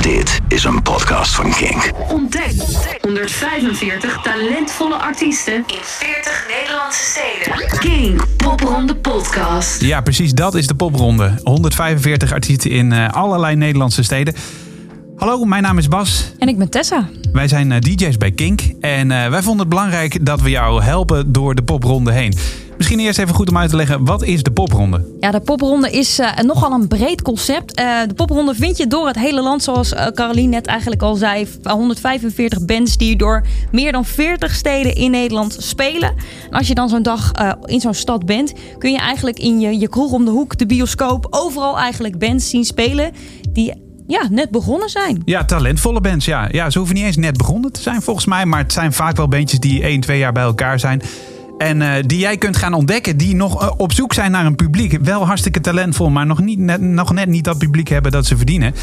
Dit is een podcast van Kink. Ontdek 145 talentvolle artiesten in 40 Nederlandse steden. King Popronde Podcast. Ja, precies. Dat is de popronde. 145 artiesten in eh, allerlei Nederlandse steden. Hallo, mijn naam is Bas. En ik ben Tessa. Wij zijn eh, DJ's bij Kink. En eh, wij vonden het belangrijk dat we jou helpen door de popronde heen. Misschien eerst even goed om uit te leggen, wat is de popronde? Ja, de popronde is eh, nogal een breed concept. Eh, de popronde vind je door het hele land, zoals uh, Caroline net eigenlijk al zei. 145 bands die door meer dan 40 steden in Nederland spelen. En als je dan zo'n dag in zo'n stad bent, kun je eigenlijk in je, je kroeg om de hoek, de bioscoop, overal eigenlijk bands zien spelen die ja, net begonnen zijn. Ja, talentvolle bands. Ja. ja, ze hoeven niet eens net begonnen te zijn volgens mij. Maar het zijn vaak wel bandjes die 1, 2 jaar bij elkaar zijn. En uh, die jij kunt gaan ontdekken, die nog uh, op zoek zijn naar een publiek. Wel hartstikke talentvol, maar nog, niet, net, nog net niet dat publiek hebben dat ze verdienen.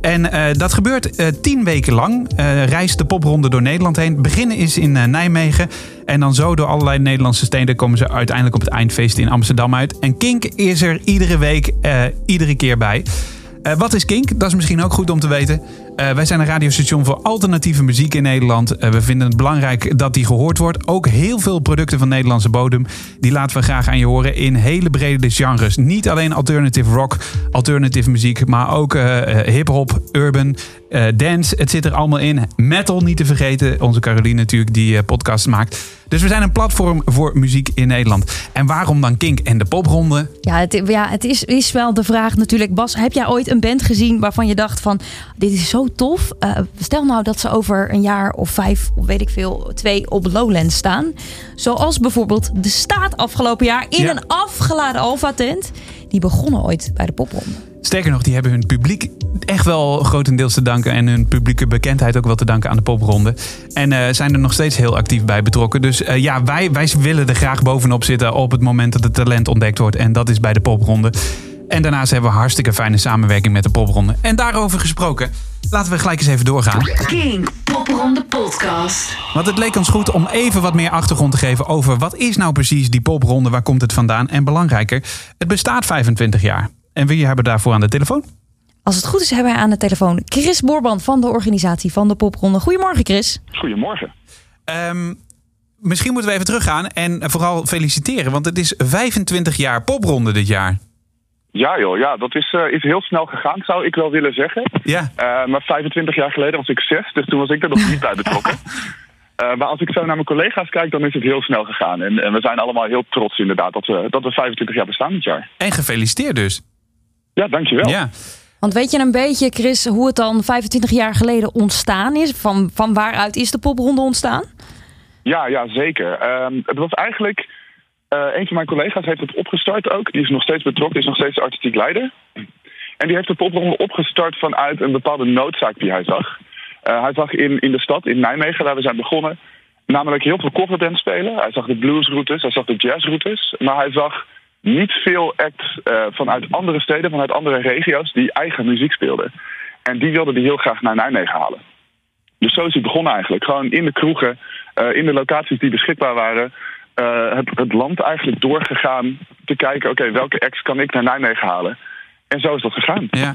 En uh, dat gebeurt tien weken lang. reist de popronde door Nederland heen. Beginnen is in Nijmegen. En dan zo door allerlei Nederlandse steden komen ze uiteindelijk op het eindfeest in Amsterdam uit. En Kink is er iedere week, iedere keer bij. Uh, wat is Kink? Dat is misschien ook goed om te weten. Uh, wij zijn een radiostation voor alternatieve muziek in Nederland. Uh, we vinden het belangrijk dat die gehoord wordt. Ook heel veel producten van Nederlandse bodem. Die laten we graag aan je horen in hele brede genres. Niet alleen alternative rock, alternative muziek, maar ook hip-hop, urban, dance. Het zit er allemaal in. Metal niet te vergeten. Onze Caroline natuurlijk die podcast maakt. Dus we zijn een platform voor muziek in Nederland. En waarom dan Kink en de popronde? Ja, het, ja, het is, is wel de vraag natuurlijk. Bas, heb jij ooit een band gezien waarvan je dacht van... dit is zo tof. Uh, stel nou dat ze over een jaar of vijf, of weet ik veel, twee op Lowland staan. Zoals bijvoorbeeld De Staat afgelopen jaar in Ja. een afgeladen Alpha-tent. Die begonnen ooit bij de popronde. Sterker nog, die hebben hun publiek echt wel grotendeels te danken. En hun publieke bekendheid ook wel te danken aan de popronde. En eh, zijn er nog steeds heel actief bij betrokken. Dus eh, ja, wij, wij willen er graag bovenop zitten op het moment dat het talent ontdekt wordt. En dat is bij de popronde. En daarnaast hebben we hartstikke fijne samenwerking met de popronde. En daarover gesproken, laten we gelijk eens even doorgaan. King Popronde Podcast. Want het leek ons goed om even wat meer achtergrond te geven over wat is nou precies die popronde, waar komt het vandaan? En belangrijker, het bestaat 25 jaar. En wie hebben we daarvoor aan de telefoon? Als het goed is, hebben wij aan de telefoon Chris Boorban van de organisatie van de popronde. Goedemorgen, Chris. Goedemorgen. Ehm, misschien moeten we even teruggaan en vooral feliciteren, want het is 25 jaar popronde dit jaar. Ja joh, ja, dat is, eh, is heel snel gegaan, zou ik wel willen zeggen. Ja, Eh, maar 25 jaar geleden was ik zes, dus toen was ik er nog niet bij betrokken. Eh, maar als ik zo naar mijn collega's kijk, dan is het heel snel gegaan. En, en we zijn allemaal heel trots inderdaad dat we, dat we 25 jaar bestaan dit jaar. en gefeliciteerd dus. Ja, dankjewel. Ja. Want weet je een beetje, Chris, hoe het dan 25 jaar geleden ontstaan is? Van, van waaruit is de popronde ontstaan? Ja, ja zeker. Ehm, het was eigenlijk... eh, een van mijn collega's heeft het opgestart ook. Die is nog steeds betrokken, is nog steeds artistiek leider. En die heeft de popronde opgestart vanuit een bepaalde noodzaak die hij zag. Eh, hij zag in, in de stad, in Nijmegen, waar we zijn begonnen... namelijk heel veel coverbands spelen. Hij zag de bluesroutes, hij zag de jazzroutes. Maar hij zag niet veel acts eh, vanuit andere steden, vanuit andere regio's... die eigen muziek speelden. En die wilde hij heel graag naar Nijmegen halen. Dus zo is het begonnen eigenlijk. Gewoon in de kroegen, in de locaties die beschikbaar waren. Eh, het, het land eigenlijk doorgegaan te kijken, oké, welke acts kan ik naar Nijmegen halen? En zo is dat gegaan. ja.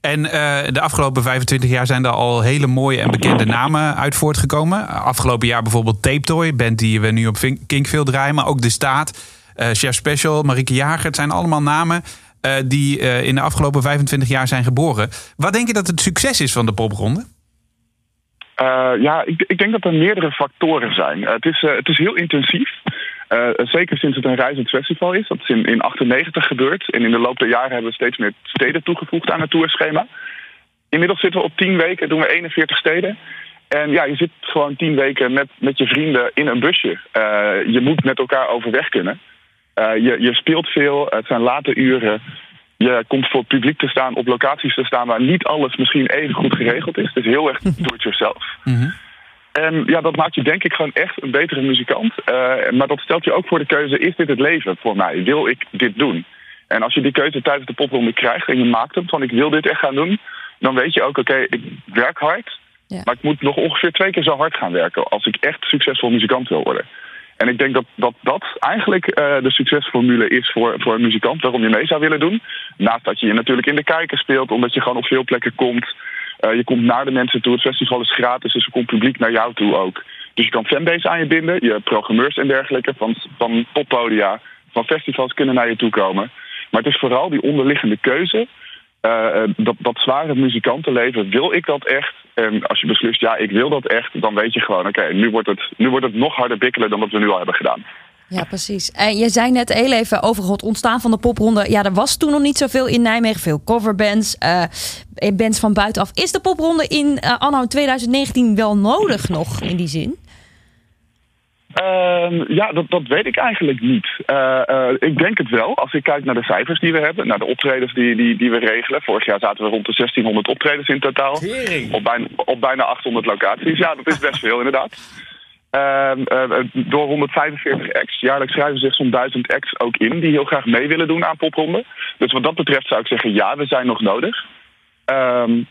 En eh, de afgelopen 25 jaar zijn er al hele mooie en bekende namen uit voortgekomen. Afgelopen jaar bijvoorbeeld Tape Toy, band die we nu op veel draaien. Maar ook De Staat, eh, Chef Special, Marieke Jager. Het zijn allemaal namen die in de afgelopen 25 jaar zijn geboren. Wat denk je dat het succes is van de popronde? Eh, ja, ik, ik denk dat er meerdere factoren zijn. Eh, het, is, eh, het is heel intensief. Zeker sinds het een reizend festival is. Dat is in 1998 gebeurd. En in de loop der jaren hebben we steeds meer steden toegevoegd aan het tourschema. Inmiddels zitten we op 10 weken, doen we 41 steden. En ja, je zit gewoon 10 weken met, met je vrienden in een busje. Je moet met elkaar overweg kunnen. Je, je speelt veel, het zijn late uren. Je komt voor het publiek te staan, op locaties te staan waar niet alles misschien even goed geregeld is. Het is heel erg do-it-yourself. En ja, dat maakt je denk ik gewoon echt een betere muzikant. Eh, maar dat stelt je ook voor de keuze, is dit het leven voor mij? Wil ik dit doen? En als je die keuze tijdens de popronde krijgt en je maakt hem van ik wil dit echt gaan doen, dan weet je ook, oké, ik werk hard, Ja. maar ik moet nog ongeveer twee keer zo hard gaan werken als ik echt succesvol muzikant wil worden. En ik denk dat dat, dat eigenlijk eh, de succesformule is voor, voor een muzikant, waarom je mee zou willen doen. Naast dat je je natuurlijk in de kijker speelt, omdat je gewoon op veel plekken komt. Eh, je komt naar de mensen toe. Het festival is gratis, dus er komt publiek naar jou toe ook. Dus je kan fanbase aan je binden. Je programmeurs en dergelijke van, van poppodia, van festivals kunnen naar je toe komen. Maar het is vooral die onderliggende keuze. Uh, dat, dat zware muzikantenleven, wil ik dat echt? En als je beslist, ja, ik wil dat echt, dan weet je gewoon, oké, nu, wordt het, nu wordt het nog harder bikkelen dan wat we nu al hebben gedaan. Ja, precies. En je zei net heel even over het ontstaan van de popronde. Ja, er was toen nog niet zoveel in Nijmegen. Veel coverbands, uh, bands van buitenaf. Is de popronde in uh, anno 2019 wel nodig nog in die zin? Uh, ja, dat, dat weet ik eigenlijk niet. Uh, uh, ik denk het wel. Als ik kijk naar de cijfers die we hebben, naar de optredens die, die, die we regelen. Vorig jaar zaten we rond de 1600 optredens in totaal. Op bijna, op bijna 800 locaties. Ja, dat is best veel inderdaad. Ehm, door 145 acts. Jaarlijks schrijven zich zo'n 1000 acts ook in die heel graag mee willen doen aan popronden. Dus wat dat betreft zou ik zeggen, ja, we zijn nog nodig. Um,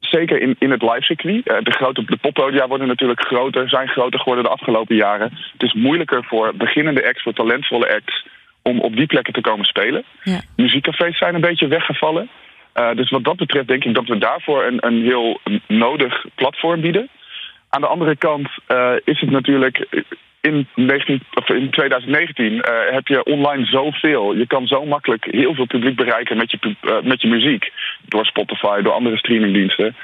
zeker in, in het livecircuit. Uh, de, grote, de poppodia worden natuurlijk groter, zijn groter geworden de afgelopen jaren. Het is moeilijker voor beginnende acts, voor talentvolle acts, om op die plekken te komen spelen. Ja. Muziekcafés zijn een beetje weggevallen. Dus wat dat betreft denk ik dat we daarvoor een, een heel nodig platform bieden. Aan de andere kant uh, is het natuurlijk in, 19, of in 2019 uh, heb je online zoveel. Je kan zo makkelijk heel veel publiek bereiken met je, uh, met je muziek. Door Spotify, door andere streamingdiensten,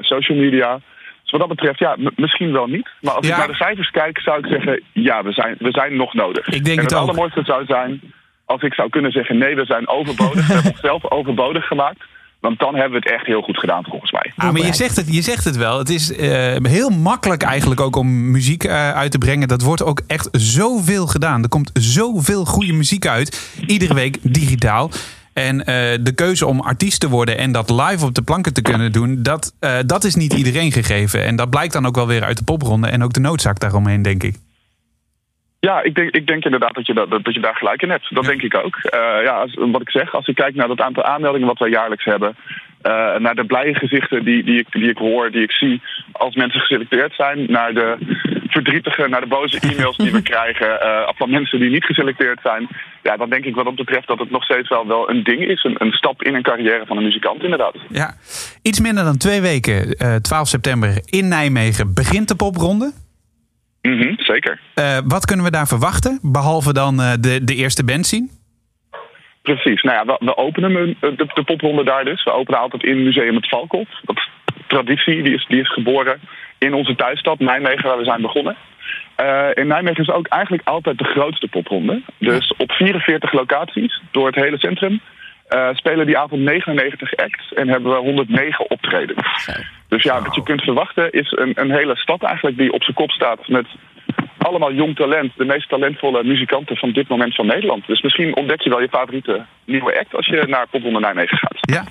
social media. Dus wat dat betreft, ja, misschien wel niet. Maar als ja. ik naar de cijfers kijk, zou ik zeggen... ja, we zijn, we zijn nog nodig. Ik denk en het, het allermooiste zou zijn... als ik zou kunnen zeggen, nee, we zijn overbodig. we hebben onszelf overbodig gemaakt. Want dan hebben we het echt heel goed gedaan, volgens mij. Ah, maar je zegt, het, je zegt het wel. Het is uh, heel makkelijk eigenlijk ook om muziek uh, uit te brengen. Dat wordt ook echt zoveel gedaan. Er komt zoveel goede muziek uit. Iedere week digitaal. En uh, de keuze om artiest te worden en dat live op de planken te kunnen doen, dat, dat is niet iedereen gegeven. En dat blijkt dan ook wel weer uit de popronde en ook de noodzaak daaromheen, denk ik. Ja, ik denk, ik denk inderdaad dat je, dat, dat je daar gelijk in hebt. Dat ja. denk ik ook. Uh, ja, als, wat ik zeg, als ik kijk naar het aantal aanmeldingen wat wij jaarlijks hebben... Uh, naar de blije gezichten die, die, ik, die ik hoor, die ik zie als mensen geselecteerd zijn... naar de verdrietige, naar de boze e-mails die we krijgen... Uh, van mensen die niet geselecteerd zijn... ja, dan denk ik wat dat betreft dat het nog steeds wel, wel een ding is. Een, een stap in een carrière van een muzikant, inderdaad. Ja, iets minder dan twee weken, 12 september in Nijmegen, begint de popronde... Mm -hmm, zeker. Uh, wat kunnen we daar verwachten, behalve dan uh, de, de eerste band zien? Precies. Nou ja, we, we openen de, de, popronde daar dus. We openen altijd in Museum het Valkhof. Dat traditie die is, die is geboren in onze thuisstad Nijmegen, waar we zijn begonnen. Uh, in Nijmegen is ook eigenlijk altijd de grootste popronde. Dus op 44 locaties door het hele centrum uh, spelen die avond 99 acts en hebben we 109 optredens. Dus ja, wat je kunt verwachten is een, een hele stad eigenlijk die op zijn kop staat met allemaal jong talent. De meest talentvolle muzikanten van dit moment van Nederland. Dus misschien ontdek je wel je favoriete nieuwe act als je naar Popronde Nijmegen gaat. Ja,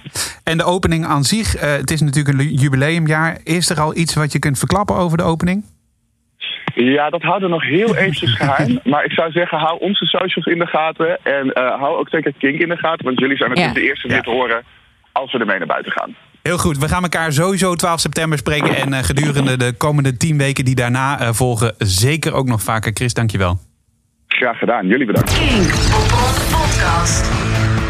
en de opening aan zich, uh, het is natuurlijk een jubileumjaar. Is er al iets wat je kunt verklappen over de opening? Ja, dat houden we nog heel eventjes geheim. Maar ik zou zeggen, hou onze socials in de gaten. En uh, hou ook zeker Kink in de gaten. Want jullie zijn natuurlijk ja. de eerste die het horen als we ermee naar buiten gaan. Heel goed, we gaan elkaar sowieso 12 september spreken. En uh, gedurende de komende 10 weken die daarna uh, volgen, zeker ook nog vaker. Chris, dankjewel. Graag gedaan, jullie bedankt. Kink, podcast.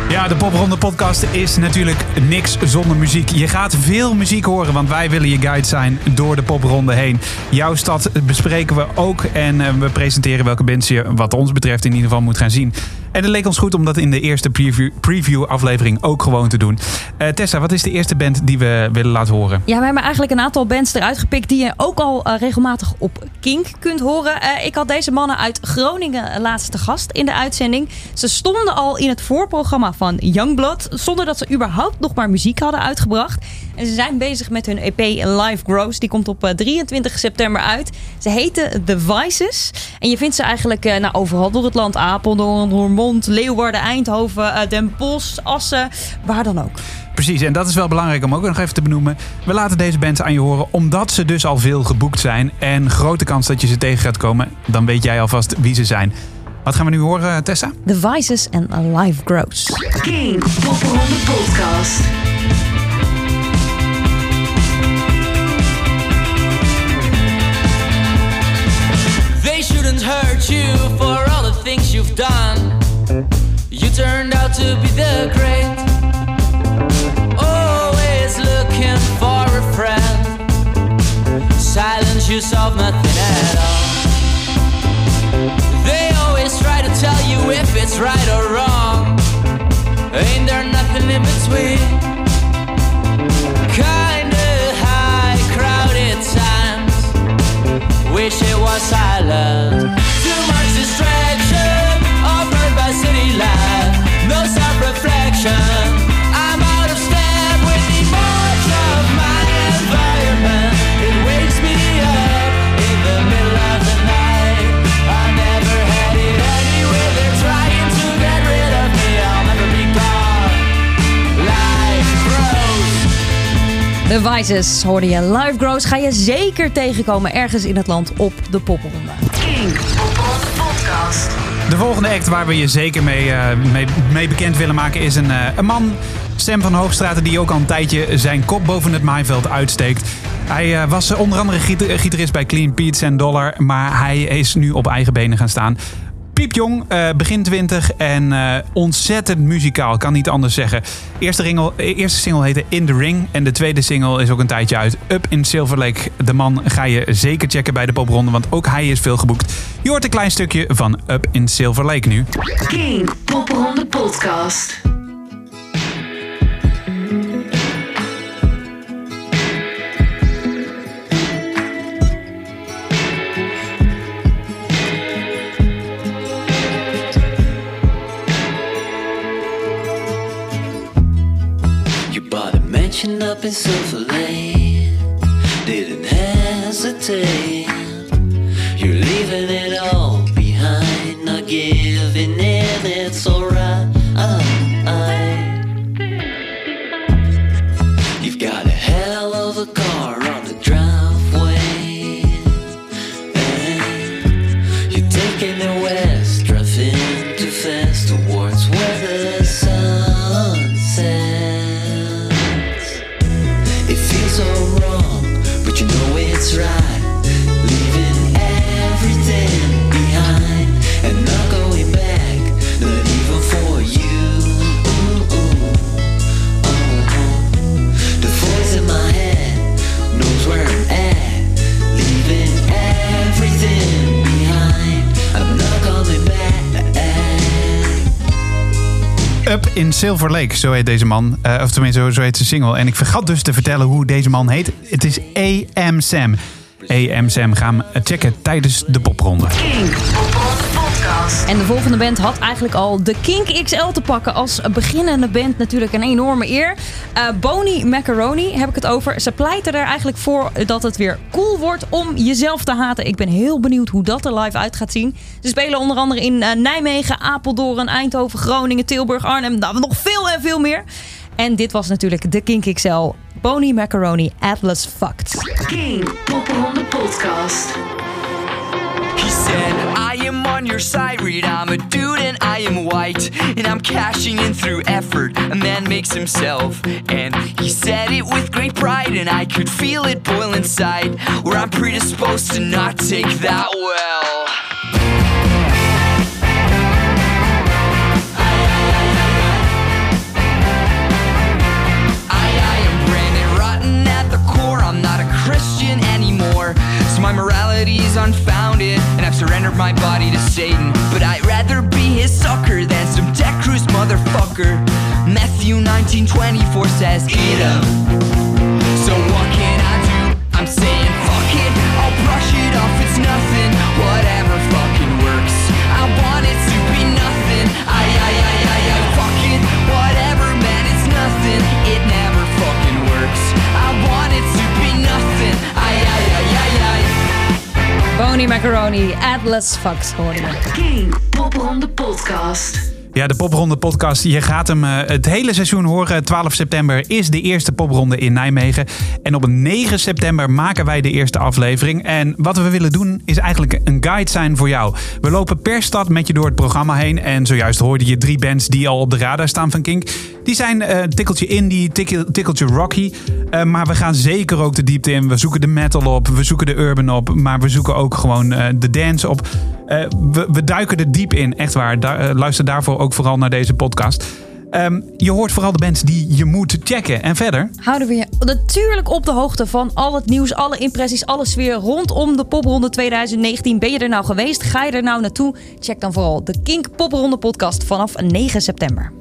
Ja, de Popronde podcast is natuurlijk niks zonder muziek. Je gaat veel muziek horen, want wij willen je guide zijn door de Popronde heen. Jouw stad bespreken we ook en we presenteren welke bands je, wat ons betreft, in ieder geval moet gaan zien. En het leek ons goed om dat in de eerste preview, preview aflevering ook gewoon te doen. Uh, Tessa, wat is de eerste band die we willen laten horen? Ja, we hebben eigenlijk een aantal bands eruit gepikt die je ook al uh, regelmatig op Kink kunt horen. Uh, ik had deze mannen uit Groningen laatste gast in de uitzending. Ze stonden al in het voorprogramma van Youngblood, zonder dat ze überhaupt nog maar muziek hadden uitgebracht. En ze zijn bezig met hun EP Live Grows. Die komt op 23 september uit. Ze heten The Vices. En je vindt ze eigenlijk nou, overal door het land. Apeldoorn, Roermond, Leeuwarden, Eindhoven, Den Bosch, Assen, waar dan ook. Precies, en dat is wel belangrijk om ook nog even te benoemen. We laten deze bands aan je horen omdat ze dus al veel geboekt zijn. En grote kans dat je ze tegen gaat komen. Dan weet jij alvast wie ze zijn. Wat gaan we nu horen, Tessa? The Vices en Life Grows. King Popronde Podcast. Shouldn't hurt you for all the things you've done. You turned out to be the great. Always looking for a friend. Silence, you solve nothing at all. They always try to tell you if it's right or wrong. Ain't there nothing in between? Kinda high, crowded times. Wish it was silent. De Vices hoorde je. Live Grows ga je zeker tegenkomen ergens in het land op de popronde. King Podcast. De volgende act waar we je zeker mee, eh, mee, bekend willen maken is een, eh, een man, Sam van Hoogstraten, die ook al een tijdje zijn kop boven het maaiveld uitsteekt. Hij eh, was onder andere gitarist bij Clean Pete's en Dollar, maar hij is nu op eigen benen gaan staan. Piepjong, eh, begin 20 en eh, ontzettend muzikaal, kan niet anders zeggen. Eerste, ringel, eh, eerste single heette In the Ring en de tweede single is ook een tijdje uit. Up in Silver Lake. De man ga je zeker checken bij de popronde, want ook hij is veel geboekt. Je hoort een klein stukje van Up in Silver Lake nu. King Popronde Podcast. Up in Silver Lake, zo heet deze man. Eh, of tenminste, zo, heet zijn single. En ik vergat dus te vertellen hoe deze man heet. Het is AM Sam. AM Sam gaan we checken tijdens de popronde. En de volgende band had eigenlijk al de Kink XL te pakken. Als beginnende band natuurlijk een enorme eer. Boney Macaroni heb ik het over. Ze pleiten er eigenlijk voor dat het weer cool wordt om jezelf te haten. Ik ben heel benieuwd hoe dat er live uit gaat zien. Ze spelen onder andere in eh, Nijmegen, Apeldoorn, Eindhoven, Groningen, Tilburg, Arnhem. Nou, nog veel en veel meer. En dit was natuurlijk de Kink XL. Boney Macaroni, Atlas Fucked. King Popronde Podcast. Your side, read I'm a dude and I am white. And I'm cashing in through effort. A man makes himself. And he said it with great pride. And I could feel it boil inside. Where I'm predisposed to not take that well. My morality is unfounded, and I've surrendered my body to Satan. But I'd rather be his sucker than some deck cruise motherfucker. Matthew 1924 says, Eat 'em. So what can I do? I'm saying fuck it. I'll brush it off. It's nothing. Whatever Boney Macaroni, Atlas Fucked hoorde. King Popronde Podcast. Ja, de popronde podcast. Je gaat hem eh, het hele seizoen horen. 12 september is de eerste popronde in Nijmegen. En op 9 september maken wij de eerste aflevering. En wat we willen doen is eigenlijk een guide zijn voor jou. We lopen per stad met je door het programma heen. En zojuist hoorde je drie bands die al op de radar staan van Kink. Die zijn eh tikkeltje indie, tikkel- tikkeltje rocky. Eh, maar we gaan zeker ook de diepte in. We zoeken de metal op, we zoeken de urban op. Maar we zoeken ook gewoon eh, de dance op. Eh, we, duiken er diep in, echt waar. Eh, luister daarvoor ook vooral naar deze podcast. Ehm, je hoort vooral de bands die je moet checken. En verder, Houden we je natuurlijk op de hoogte van al het nieuws, alle impressies, alle sfeer rondom de Popronde 2019. Ben je er nou geweest? Ga je er nou naartoe? Check dan vooral de Kink Popronde podcast vanaf 9 september.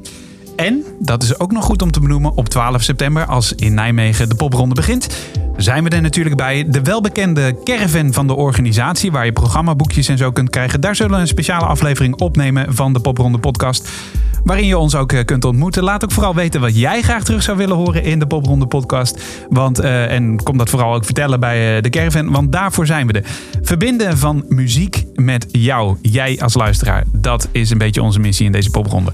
En, dat is ook nog goed om te benoemen, op 12 september, als in Nijmegen de popronde begint, zijn we er natuurlijk bij. De welbekende caravan van de organisatie, waar je programmaboekjes en zo kunt krijgen. Daar zullen we een speciale aflevering opnemen van de popronde podcast. Waarin je ons ook eh, kunt ontmoeten. Laat ook vooral weten wat jij graag terug zou willen horen in de Popronde podcast. Want, eh, en kom dat vooral ook vertellen bij eh, de Caravan. Want daarvoor zijn we er. Verbinden van muziek met jou. Jij als luisteraar. Dat is een beetje onze missie in deze Popronde.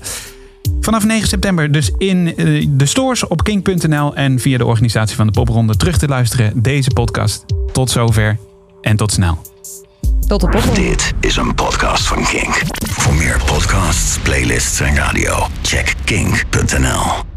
Vanaf 9 september dus in eh, de stores op king.nl en via de organisatie van de Popronde terug te luisteren. Deze podcast. Tot zover en tot snel. Tot de Popronde. Dit is een podcast van Kink. Voor meer podcasts, playlists en radio, check kink.nl.